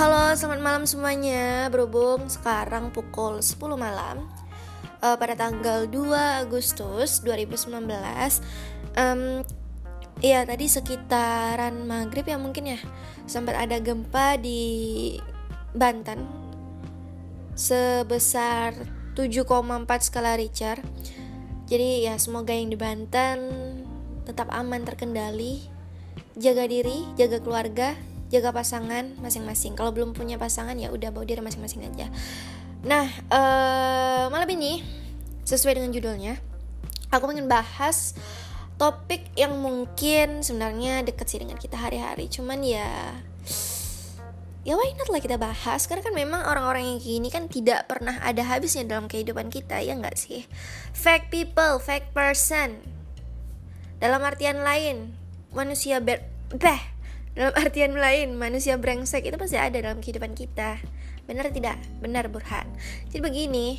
Halo, selamat malam semuanya. Berhubung sekarang pukul 10 malam uh, pada tanggal 2 Agustus 2019. Um, Iya tadi sekitaran maghrib ya mungkin ya sempat ada gempa di Banten sebesar 7,4 skala Richter. Jadi ya semoga yang di Banten tetap aman terkendali, jaga diri, jaga keluarga, jaga pasangan masing-masing. Kalau belum punya pasangan ya udah bawa diri masing-masing aja. Nah uh, malam ini sesuai dengan judulnya, aku ingin bahas topik yang mungkin sebenarnya deket sih dengan kita hari-hari cuman ya ya why not lah kita bahas karena kan memang orang-orang yang gini kan tidak pernah ada habisnya dalam kehidupan kita ya nggak sih fake people fake person dalam artian lain manusia ber beh dalam artian lain manusia brengsek itu pasti ada dalam kehidupan kita. Benar tidak? Benar Burhan. Jadi begini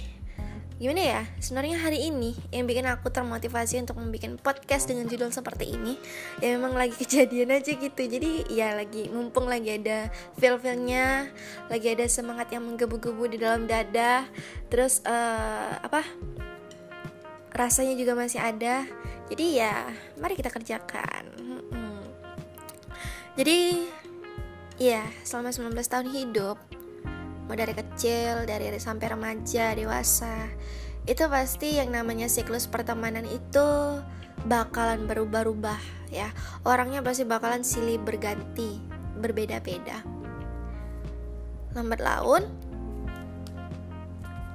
gimana ya? Sebenarnya hari ini yang bikin aku termotivasi untuk membuat podcast dengan judul seperti ini ya memang lagi kejadian aja gitu. Jadi ya lagi mumpung lagi ada feel feelnya lagi ada semangat yang menggebu-gebu di dalam dada terus uh, apa? Rasanya juga masih ada. Jadi ya mari kita kerjakan. Jadi ya selama 19 tahun hidup mau dari kecil dari sampai remaja dewasa itu pasti yang namanya siklus pertemanan itu bakalan berubah-ubah ya. Orangnya pasti bakalan silih berganti berbeda-beda. Lambat laun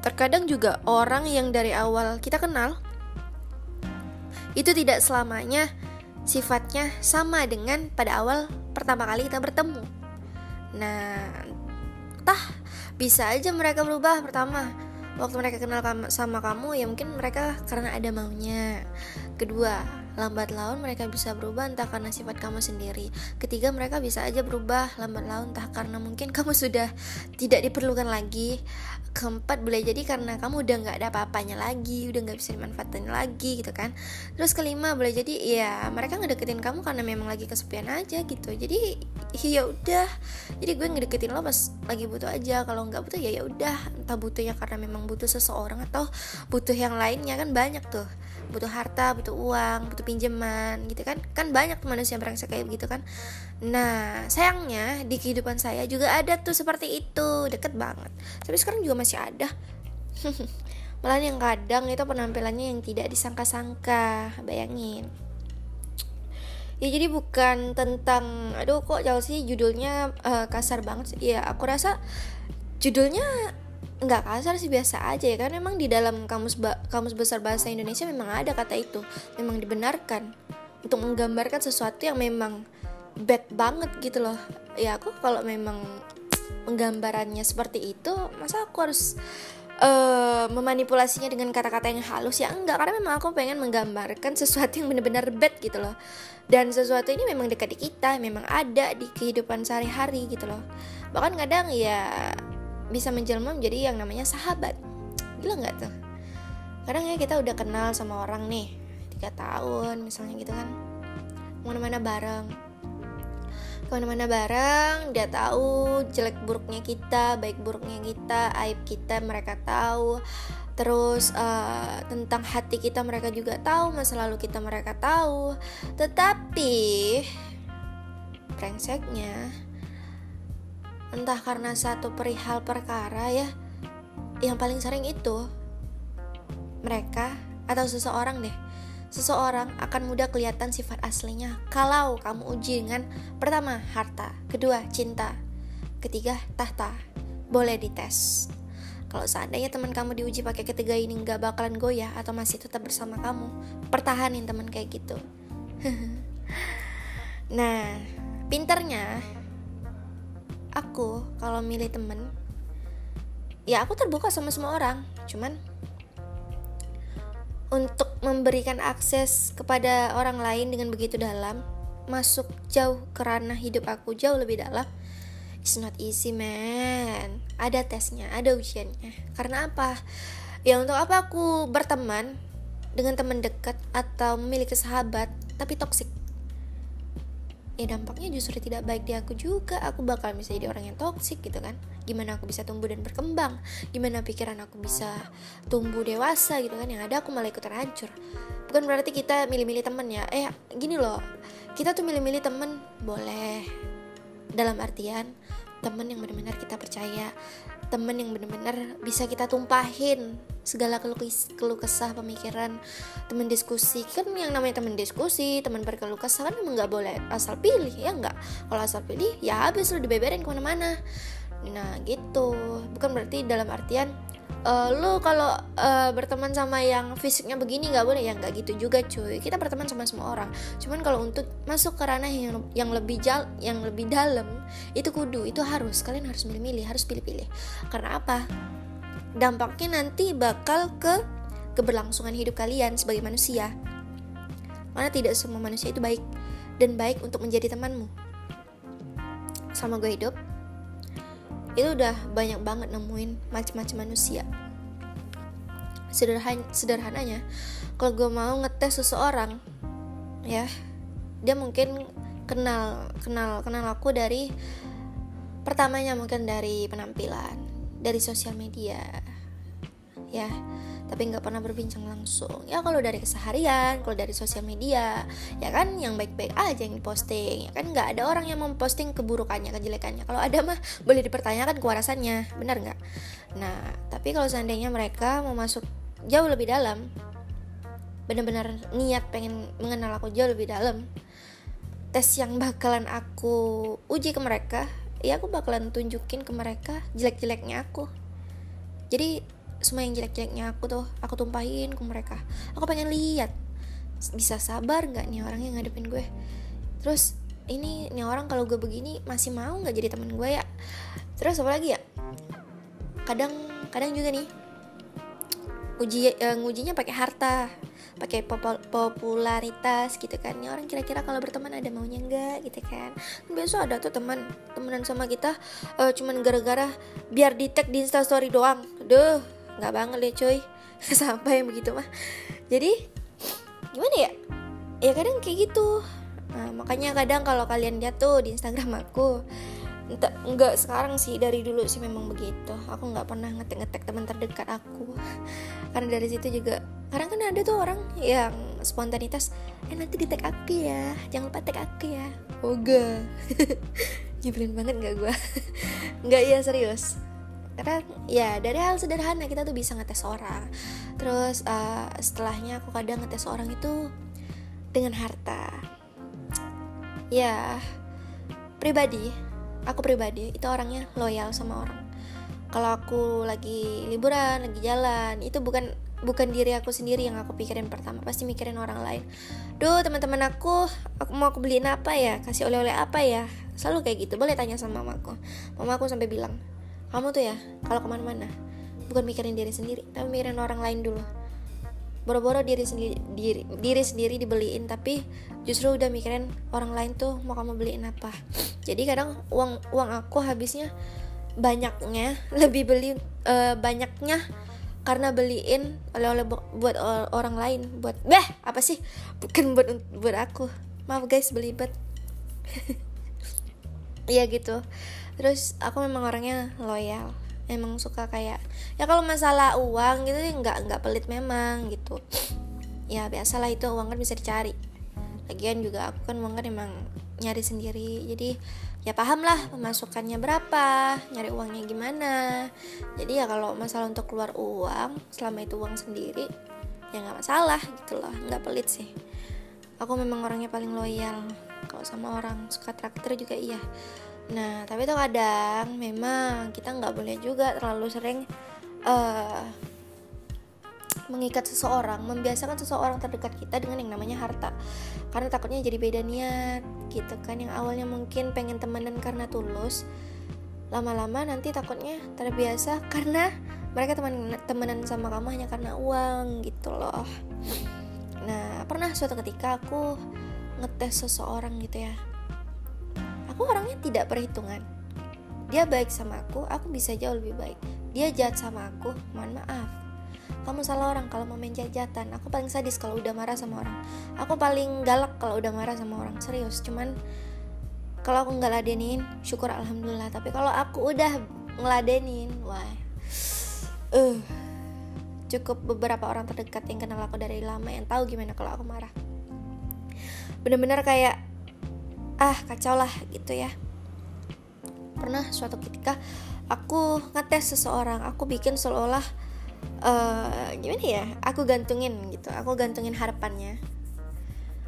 terkadang juga orang yang dari awal kita kenal itu tidak selamanya sifatnya sama dengan pada awal pertama kali kita bertemu. Nah entah bisa aja mereka berubah pertama. Waktu mereka kenal sama kamu ya mungkin mereka karena ada maunya. Kedua lambat laun mereka bisa berubah entah karena sifat kamu sendiri. Ketiga mereka bisa aja berubah lambat laun entah karena mungkin kamu sudah tidak diperlukan lagi. Keempat boleh jadi karena kamu udah nggak ada apa-apanya lagi udah nggak bisa dimanfaatin lagi gitu kan. Terus kelima boleh jadi ya mereka ngedeketin kamu karena memang lagi kesepian aja gitu. Jadi ya udah. Jadi gue ngedeketin lo pas lagi butuh aja. Kalau nggak butuh ya ya udah. Entah butuhnya karena memang butuh seseorang atau butuh yang lainnya kan banyak tuh butuh harta butuh uang butuh pinjaman gitu kan? Kan banyak tuh manusia brengsek kayak gitu kan? Nah sayangnya di kehidupan saya juga ada tuh seperti itu. Deket banget. Tapi sekarang juga masih ada. Malah yang kadang itu penampilannya yang tidak disangka-sangka. Bayangin. Ya jadi bukan tentang aduh kok jauh sih judulnya uh, kasar banget sih. Ya aku rasa judulnya nggak kasar sih biasa aja ya. Kan memang di dalam kamus ba kamus besar bahasa Indonesia memang ada kata itu. Memang dibenarkan untuk menggambarkan sesuatu yang memang bad banget gitu loh. Ya aku kalau memang penggambarannya seperti itu masa aku harus uh, memanipulasinya dengan kata-kata yang halus? Ya enggak. Karena memang aku pengen menggambarkan sesuatu yang benar-benar bad gitu loh. Dan sesuatu ini memang dekat di kita memang ada di kehidupan sehari-hari gitu loh. Bahkan kadang ya bisa menjelma menjadi yang namanya sahabat. Gila nggak tuh? Kadang ya kita udah kenal sama orang nih tiga tahun misalnya gitu kan. Ke mana-mana bareng. Ke mana-mana bareng dia tahu jelek buruknya kita baik buruknya kita aib kita mereka tahu. Terus uh, tentang hati kita mereka juga tahu masa lalu kita mereka tahu. Tetapi brengseknya entah karena satu perihal perkara ya yang paling sering itu mereka atau seseorang deh seseorang akan mudah kelihatan sifat aslinya kalau kamu uji dengan pertama harta, kedua cinta, ketiga tahta. Boleh dites. Kalau seandainya teman kamu diuji pakai ketiga ini nggak bakalan goyah atau masih tetap bersama kamu, pertahanin teman kayak gitu. nah, pinternya aku kalau milih temen ya aku terbuka sama semua orang. Cuman untuk memberikan akses kepada orang lain dengan begitu dalam masuk jauh ke ranah hidup aku jauh lebih dalam it's not easy man. Ada tesnya ada ujiannya. Karena apa? Ya untuk apa aku berteman dengan teman dekat atau memiliki sahabat tapi toksik ya dampaknya justru tidak baik di aku juga. Aku bakal bisa jadi orang yang toksik gitu kan. Gimana aku bisa tumbuh dan berkembang? Gimana pikiran aku bisa tumbuh dewasa gitu kan? Yang ada aku malah ikut terhancur bukan berarti kita milih-milih temen ya. Eh gini loh. Kita tuh milih-milih temen. Boleh. Dalam artian temen yang benar-benar kita percaya. Temen yang benar-benar bisa kita tumpahin segala keluh, keluh kesah pemikiran temen diskusi. Kan yang namanya temen diskusi temen berkeluh kesah kan emang nggak boleh asal pilih ya nggak? Kalau asal pilih ya habis lo dibeberin ke mana-mana. Nah gitu. Bukan berarti dalam artian uh, lu kalau uh, berteman sama yang fisiknya begini nggak boleh ya nggak gitu juga cuy. Kita berteman sama semua orang. Cuman kalau untuk masuk ke ranah yang yang lebih jal yang lebih dalam itu kudu itu harus. Kalian harus milih-milih harus pilih-pilih. Karena apa dampaknya nanti bakal ke keberlangsungan hidup kalian sebagai manusia. Mana tidak semua manusia itu baik dan baik untuk menjadi temanmu. Sama gue hidup itu udah banyak banget nemuin macam-macam manusia. Sederhan sederhananya kalau gue mau ngetes seseorang ya dia mungkin kenal kenal kenal aku dari pertamanya mungkin dari penampilan dari sosial media. Ya tapi nggak pernah berbincang langsung. Ya kalau dari keseharian kalau dari sosial media ya kan yang baik-baik aja yang diposting. Ya kan nggak ada orang yang memposting keburukannya kejelekannya. Kalau ada mah boleh dipertanyakan kewarasannya. Benar nggak? Nah tapi kalau seandainya mereka mau masuk jauh lebih dalam benar-benar niat pengen mengenal aku jauh lebih dalam tes yang bakalan aku uji ke mereka ya aku bakalan tunjukin ke mereka jelek-jeleknya aku. Jadi semua yang jelek-jeleknya aku tuh aku tumpahin ke mereka. Aku pengen lihat bisa sabar nggak nih orang yang ngadepin gue? Terus ini nih orang kalau gue begini masih mau nggak jadi temen gue ya? Terus apa lagi ya? Kadang kadang juga nih uji uh, ngujinya pakai harta pakai popularitas gitu kan. Ini orang kira-kira kalau berteman ada maunya enggak gitu kan. Biasa ada tuh teman temenan sama kita uh, cuman gara-gara biar di tag di instastory doang. Duh nggak banget deh cuy. Sampai begitu mah. Jadi gimana ya? Ya kadang kayak gitu. Nah, makanya kadang kalau kalian lihat tuh di Instagram aku entah nggak sekarang sih dari dulu sih memang begitu. Aku nggak pernah ngetek ngetek teman terdekat aku. Karena dari situ juga kadang kan ada tuh orang yang spontanitas eh nanti di tag aku ya jangan lupa tag aku ya. Oga. Nyebelin banget nggak gue nggak ya serius. Karena ya dari hal sederhana kita tuh bisa ngetes orang. Terus uh, setelahnya aku kadang ngetes orang itu dengan harta. Ya pribadi aku pribadi itu orangnya loyal sama orang. Kalau aku lagi liburan lagi jalan itu bukan bukan diri aku sendiri yang aku pikirin pertama. Pasti mikirin orang lain. Duh teman-teman aku aku mau aku beliin apa ya? Kasih oleh-oleh apa ya? Selalu kayak gitu. Boleh tanya sama mamaku mamaku sampai bilang kamu tuh ya kalau ke mana-mana. Bukan mikirin diri sendiri tapi mikirin orang lain dulu boro-boro diri sendiri diri, diri sendiri dibeliin tapi justru udah mikirin orang lain tuh mau kamu beliin apa. Jadi kadang uang uang aku habisnya banyaknya lebih beli uh, banyaknya karena beliin oleh-oleh buat orang lain buat beh apa sih? Bukan buat buat aku. Maaf guys belibet. Iya gitu. Terus aku memang orangnya loyal emang suka kayak ya kalau masalah uang gitu nggak nggak pelit memang gitu. Ya biasalah itu uang kan bisa dicari. Lagian juga aku kan uang kan emang nyari sendiri. Jadi ya paham lah pemasukannya berapa nyari uangnya gimana. Jadi ya kalau masalah untuk keluar uang selama itu uang sendiri ya nggak masalah gitu loh. Nggak pelit sih. Aku memang orangnya paling loyal. Kalau sama orang suka traktir juga iya Nah, tapi tuh kadang memang kita nggak boleh juga terlalu sering uh, mengikat seseorang, membiasakan seseorang terdekat kita dengan yang namanya harta. Karena takutnya jadi beda niat, gitu kan. Yang awalnya mungkin pengen temenan karena tulus, lama-lama nanti takutnya terbiasa karena mereka teman temenan sama kamu hanya karena uang gitu loh. Nah, pernah suatu ketika aku ngetes seseorang gitu ya aku orangnya tidak perhitungan. Dia baik sama aku aku bisa jauh lebih baik. Dia jahat sama aku mohon maaf. Kamu salah orang kalau mau main jajatan. Aku paling sadis kalau udah marah sama orang. Aku paling galak kalau udah marah sama orang. Serius cuman kalau aku nggak ladenin syukur alhamdulillah. Tapi kalau aku udah ngeladenin wah. Uh, cukup beberapa orang terdekat yang kenal aku dari lama yang tahu gimana kalau aku marah. Bener-bener kayak ah kacau lah gitu ya. Pernah suatu ketika aku ngetes seseorang aku bikin seolah-olah uh, gimana ya aku gantungin gitu aku gantungin harapannya.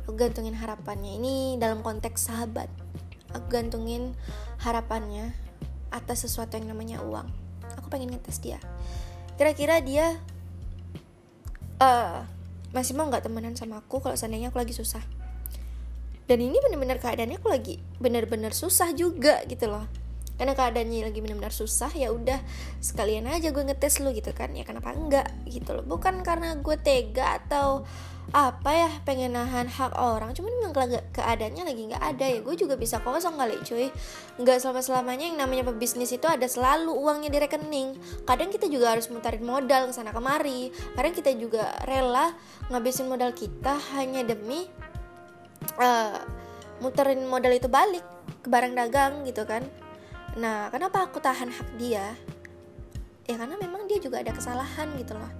Aku gantungin harapannya. Ini dalam konteks sahabat. Aku gantungin harapannya atas sesuatu yang namanya uang. Aku pengen ngetes dia. Kira-kira dia uh, masih mau nggak temenan sama aku kalau seandainya aku lagi susah dan ini bener-bener keadaannya aku lagi bener-bener susah juga gitu loh. Karena keadaannya lagi benar-benar susah ya udah sekalian aja gue ngetes lu gitu kan. Ya kenapa enggak gitu loh. Bukan karena gue tega atau apa ya pengen nahan hak orang. Cuman memang keadaannya lagi nggak ada. Ya gue juga bisa kosong kali cuy. Nggak selama selamanya yang namanya pebisnis itu ada selalu uangnya di rekening. Kadang kita juga harus mutarin modal ke sana kemari. Kadang kita juga rela ngabisin modal kita hanya demi uh, muterin modal itu balik ke barang dagang gitu kan Nah, kenapa aku tahan hak dia? Ya karena memang dia juga ada kesalahan gitu loh.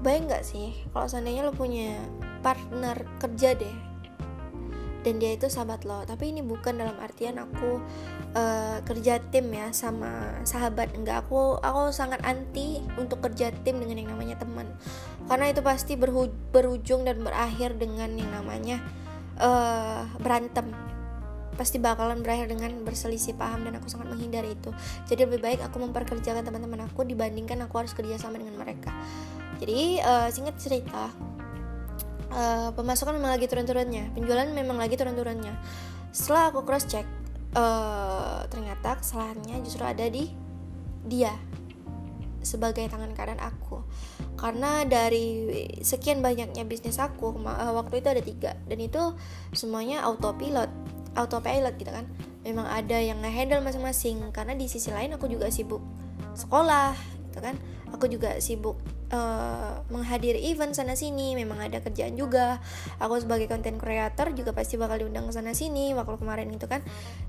Kebayang gak sih kalau seandainya lo punya partner kerja deh dan dia itu sahabat lo. Tapi ini bukan dalam artian aku uh, kerja tim ya sama sahabat. Enggak aku aku sangat anti untuk kerja tim dengan yang namanya teman. Karena itu pasti berhu, berujung dan berakhir dengan yang namanya uh, berantem. Pasti bakalan berakhir dengan berselisih paham dan aku sangat menghindari itu. Jadi lebih baik aku memperkerjakan teman-teman aku dibandingkan aku harus kerja sama dengan mereka. Jadi uh, singkat cerita uh, pemasukan memang lagi turun-turunnya. Penjualan memang lagi turun-turunnya. Setelah aku cross check uh, ternyata kesalahannya justru ada di dia sebagai tangan kanan aku. Karena dari sekian banyaknya bisnis aku waktu itu ada tiga. Dan itu semuanya autopilot autopilot gitu kan. Memang ada yang ngehandle masing-masing. Karena di sisi lain aku juga sibuk sekolah gitu kan. Aku juga sibuk uh, menghadiri event sana sini memang ada kerjaan juga. Aku sebagai content creator juga pasti bakal diundang ke sana sini waktu kemarin gitu kan.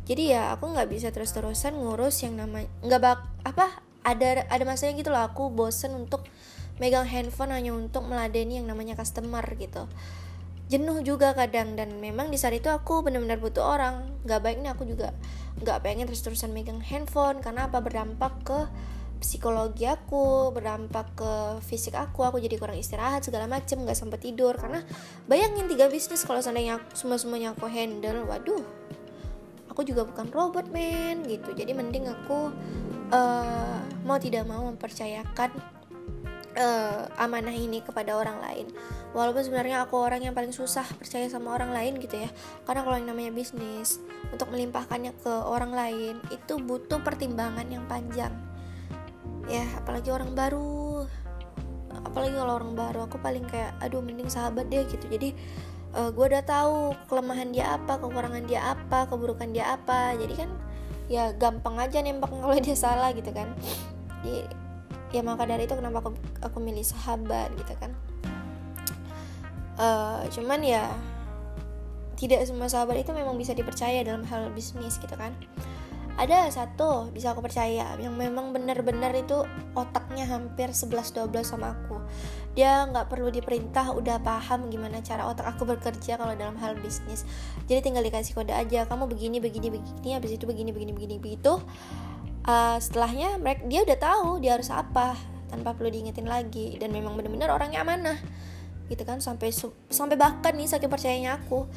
Jadi ya aku nggak bisa terus-terusan ngurus yang namanya nggak bak apa ada ada masanya gitu loh. Aku bosen untuk megang handphone hanya untuk meladeni yang namanya customer gitu. Jenuh juga kadang dan memang di saat itu aku benar-benar butuh orang. Nggak baik nih aku juga nggak pengen terus-terusan megang handphone karena apa? Berdampak ke psikologi aku berdampak ke fisik aku aku jadi kurang istirahat segala macem nggak sempat tidur. Karena bayangin tiga bisnis kalau seandainya semua semuanya aku handle waduh aku juga bukan robot men gitu. Jadi mending aku uh, mau tidak mau mempercayakan uh, amanah ini kepada orang lain. Walaupun sebenarnya aku orang yang paling susah percaya sama orang lain gitu ya. Karena kalau yang namanya bisnis untuk melimpahkannya ke orang lain itu butuh pertimbangan yang panjang ya apalagi orang baru. Apalagi kalau orang baru aku paling kayak aduh mending sahabat deh gitu. Jadi uh, eh, gue udah tahu kelemahan dia apa kekurangan dia apa keburukan dia apa. Jadi kan ya gampang aja nembak kalau dia salah gitu kan. Jadi ya maka dari itu kenapa aku aku milih sahabat gitu kan. Uh, cuman ya tidak semua sahabat itu memang bisa dipercaya dalam hal bisnis gitu kan ada satu bisa aku percaya yang memang benar-benar itu otaknya hampir 11-12 sama aku. Dia nggak perlu diperintah udah paham gimana cara otak aku bekerja kalau dalam hal bisnis. Jadi tinggal dikasih kode aja kamu begini begini begini habis itu begini begini begini begitu uh, setelahnya mereka dia udah tahu dia harus apa tanpa perlu diingetin lagi. Dan memang benar-benar orangnya amanah gitu kan. Sampai sampai bahkan nih saking percayanya aku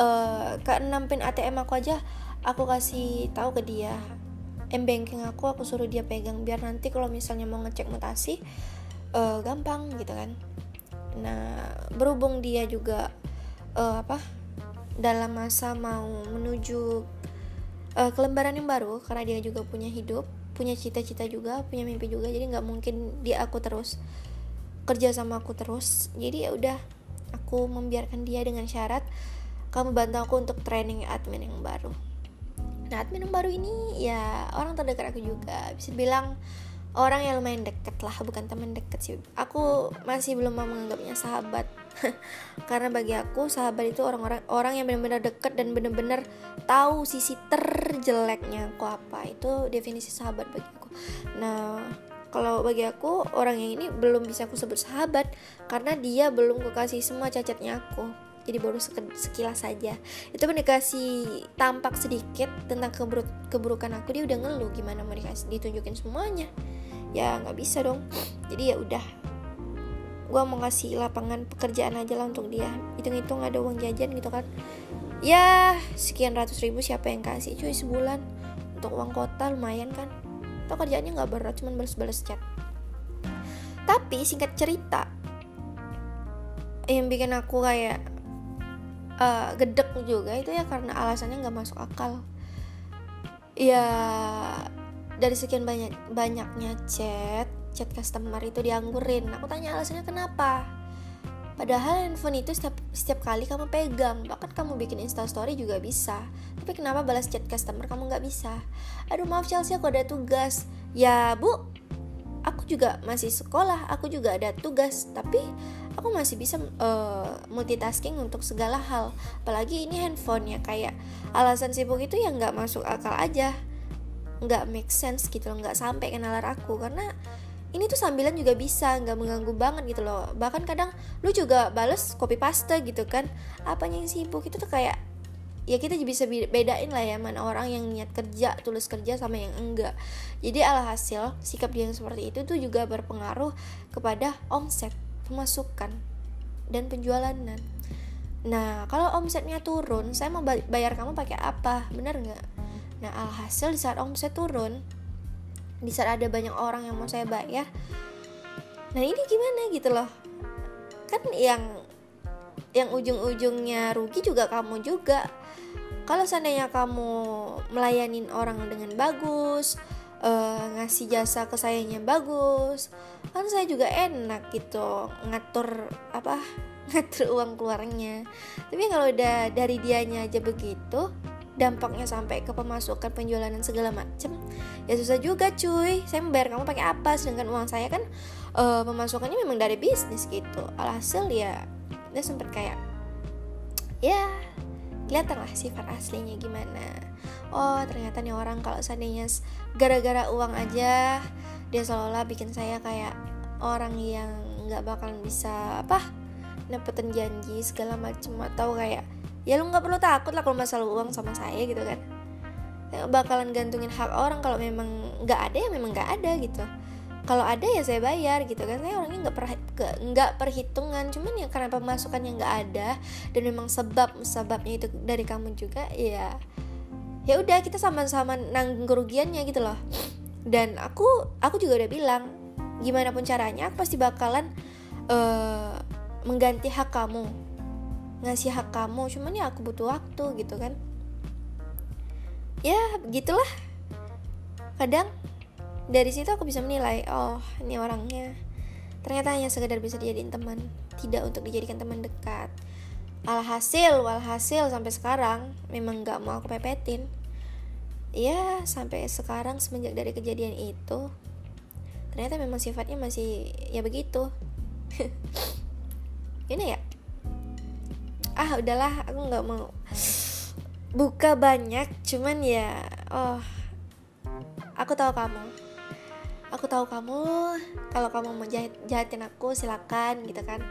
uh, ke enam pin ATM aku aja aku kasih tahu ke dia. M banking aku aku suruh dia pegang. Biar nanti kalau misalnya mau ngecek mutasi uh, gampang gitu kan. Nah berhubung dia juga uh, apa dalam masa mau menuju uh, ke lembaran yang baru karena dia juga punya hidup punya cita-cita juga punya mimpi juga jadi nggak mungkin dia aku terus kerja sama aku terus. Jadi ya udah aku membiarkan dia dengan syarat kamu bantu aku untuk training admin yang baru nah admin yang baru ini? Ya orang terdekat aku juga. Bisa bilang orang yang lumayan deket lah bukan teman deket sih. Aku masih belum mau menganggapnya sahabat. Karena bagi aku sahabat itu orang-orang orang yang benar-benar dekat dan benar-benar tahu sisi terjeleknya aku apa. Itu definisi sahabat bagi aku. Nah kalau bagi aku orang yang ini belum bisa aku sebut sahabat karena dia belum kukasih semua cacatnya aku jadi baru sekilas saja. Itu pun dikasih tampak sedikit tentang keburuk keburukan aku dia udah ngeluh gimana dikasih ditunjukin semuanya? Ya nggak bisa dong. Jadi ya udah gue mau kasih lapangan pekerjaan aja lah untuk dia. Hitung-hitung ada uang jajan gitu kan. Ya sekian ratus ribu siapa yang kasih cuy sebulan. Untuk uang kota lumayan kan. Atau kerjaannya nggak berat cuman balas-balas chat. Tapi singkat cerita yang bikin aku kayak uh, gedek juga itu ya karena alasannya nggak masuk akal ya dari sekian banyak banyaknya chat chat customer itu dianggurin aku tanya alasannya kenapa Padahal handphone itu setiap, setiap kali kamu pegang, bahkan kamu bikin instastory juga bisa. Tapi kenapa balas chat customer kamu nggak bisa? Aduh maaf Chelsea, aku ada tugas. Ya bu, aku juga masih sekolah, aku juga ada tugas. Tapi aku masih bisa uh, multitasking untuk segala hal. Apalagi ini handphone ya, kayak alasan sibuk itu yang nggak masuk akal aja. Nggak make sense gitu loh, nggak sampai ke nalar aku. Karena ini tuh sambilan juga bisa nggak mengganggu banget gitu loh bahkan kadang lu juga bales copy paste gitu kan apanya yang sibuk itu tuh kayak ya kita bisa bedain lah ya mana orang yang niat kerja tulis kerja sama yang enggak. Jadi alhasil sikap dia yang seperti itu tuh juga berpengaruh kepada omset pemasukan dan penjualan nah kalau omsetnya turun saya mau bayar kamu pakai apa? Benar nggak? Nah alhasil di saat omset turun di saat ada banyak orang yang mau saya bayar nah ini gimana gitu loh? Kan yang yang ujung-ujungnya rugi juga kamu juga. Kalau seandainya kamu melayanin orang dengan bagus uh, ngasih jasa ke sayanya bagus kan saya juga enak gitu ngatur apa ngatur uang keluarnya. Tapi kalau udah dari dianya aja begitu dampaknya sampai ke pemasukan penjualan dan segala macem ya susah juga cuy. Saya membayar kamu pakai apa? Sedangkan uang saya kan uh, pemasukannya memang dari bisnis gitu. Alhasil ya dia sempet kayak ya kelihatan lah sifat aslinya gimana. Oh ternyata nih orang kalau seandainya gara-gara uang aja dia seolah-olah bikin saya kayak orang yang nggak bakalan bisa apa dapetin janji segala macem atau kayak ya lu nggak perlu takut lah kalau masalah uang sama saya gitu kan. Saya bakalan gantungin hak orang kalau memang nggak ada ya memang nggak ada gitu kalau ada ya saya bayar gitu kan. Saya orangnya nggak per perhitungan. Cuman ya karena pemasukannya nggak ada dan memang sebab sebabnya itu dari kamu juga ya ya udah kita sama-sama nanggung kerugiannya gitu loh. Dan aku aku juga udah bilang gimana pun caranya aku pasti bakalan uh, mengganti hak kamu ngasih hak kamu. Cuman ya aku butuh waktu gitu kan. Ya begitulah kadang dari situ aku bisa menilai oh ini orangnya. Ternyata hanya sekedar bisa dijadiin teman tidak untuk dijadikan teman dekat. Alhasil walhasil sampai sekarang memang nggak mau aku pepetin. Ya sampai sekarang semenjak dari kejadian itu ternyata memang sifatnya masih ya begitu. Ini ya? Ah udahlah aku nggak mau buka banyak cuman ya oh aku tahu kamu aku tahu kamu kalau kamu mau jahat, jahatin aku silakan gitu kan.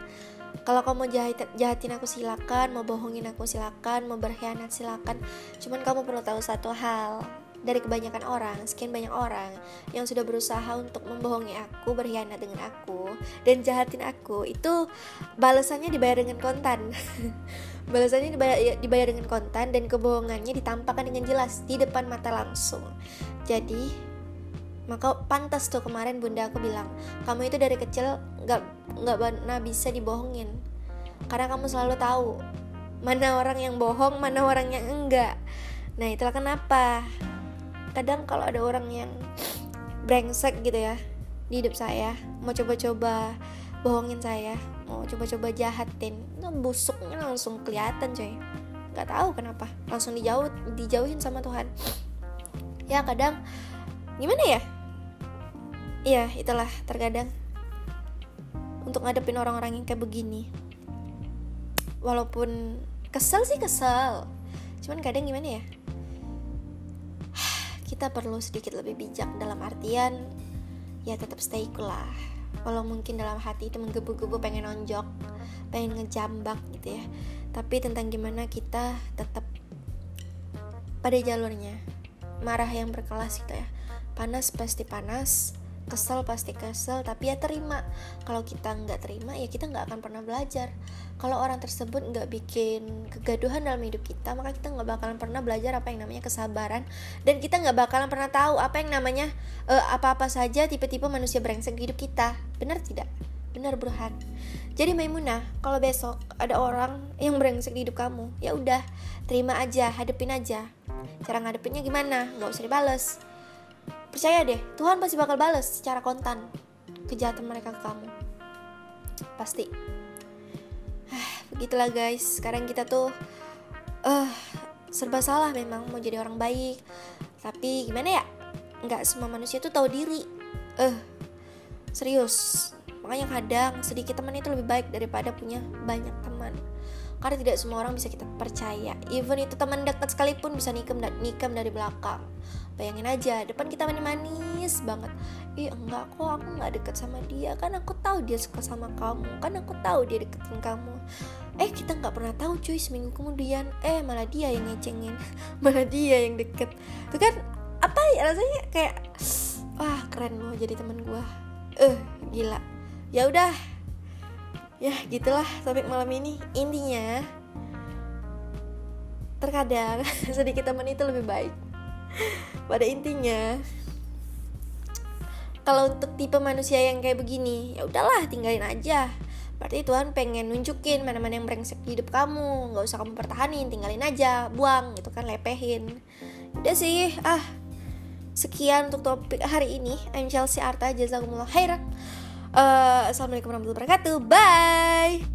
Kalau kamu jahat, jahatin aku silakan. Mau bohongin aku silakan. Mau berkhianat silakan. Cuman kamu perlu tahu satu hal. Dari kebanyakan orang, sekian banyak orang yang sudah berusaha untuk membohongi aku, berkhianat dengan aku, dan jahatin aku, itu balasannya dibayar dengan kontan. balasannya dibayar, dibayar dengan kontan dan kebohongannya ditampakkan dengan jelas di depan mata langsung. Jadi, maka pantas tuh kemarin bunda aku bilang, kamu itu dari kecil nggak nggak pernah bisa dibohongin, karena kamu selalu tahu mana orang yang bohong, mana orang yang enggak. Nah itulah kenapa. Kadang kalau ada orang yang brengsek gitu ya di hidup saya mau coba-coba bohongin saya mau coba-coba jahatin itu busuknya langsung kelihatan coy. Nggak tahu kenapa langsung dijauh dijauhin sama Tuhan. Ya kadang gimana ya Iya itulah terkadang untuk ngadepin orang-orang yang kayak begini. Walaupun kesel sih kesel cuman kadang gimana ya? Kita perlu sedikit lebih bijak dalam artian ya tetap stay cool lah. Walau mungkin dalam hati itu menggebu-gebu pengen nonjok pengen ngejambak gitu ya. Tapi tentang gimana kita tetap pada jalurnya. Marah yang berkelas gitu ya. Panas pasti panas kesel pasti kesel tapi ya terima. Kalau kita nggak terima ya kita nggak akan pernah belajar. Kalau orang tersebut nggak bikin kegaduhan dalam hidup kita maka kita nggak bakalan pernah belajar apa yang namanya kesabaran. Dan kita nggak bakalan pernah tahu apa yang namanya uh, apa-apa saja tipe-tipe manusia brengsek di hidup kita. Benar tidak? Benar Burhan. Jadi Maimunah kalau besok ada orang yang brengsek di hidup kamu ya udah terima aja hadepin aja. Cara ngadepinnya gimana? Nggak usah dibales percaya deh Tuhan pasti bakal bales secara kontan kejahatan mereka ke kamu. Pasti. Begitulah guys. Sekarang kita tuh uh, serba salah memang mau jadi orang baik. Tapi gimana ya? Nggak semua manusia tuh tahu diri. Eh uh, serius. Makanya kadang sedikit teman itu lebih baik daripada punya banyak teman karena tidak semua orang bisa kita percaya. Even itu teman dekat sekalipun bisa nikam nikam dari belakang. Bayangin aja depan kita manis banget. Ih enggak kok aku nggak deket sama dia. Kan aku tahu dia suka sama kamu. Kan aku tahu dia deketin kamu. Eh kita nggak pernah tahu cuy seminggu kemudian. Eh malah dia yang ngecengin. Malah dia yang deket. Itu kan apa ya rasanya? Kayak wah keren loh jadi teman gue eh uh, gila. Ya udah ya gitulah topik malam ini. Intinya terkadang sedikit teman itu lebih baik. Pada intinya kalau untuk tipe manusia yang kayak begini ya udahlah tinggalin aja. Berarti Tuhan pengen nunjukin mana-mana yang brengsek di hidup kamu. Nggak usah kamu pertahanin tinggalin aja buang gitu kan lepehin. Udah sih ah. Sekian untuk topik hari ini. I'm Chelsea Arta jazakumullah khairan uh, assalamualaikum warahmatullahi wabarakatuh. Bye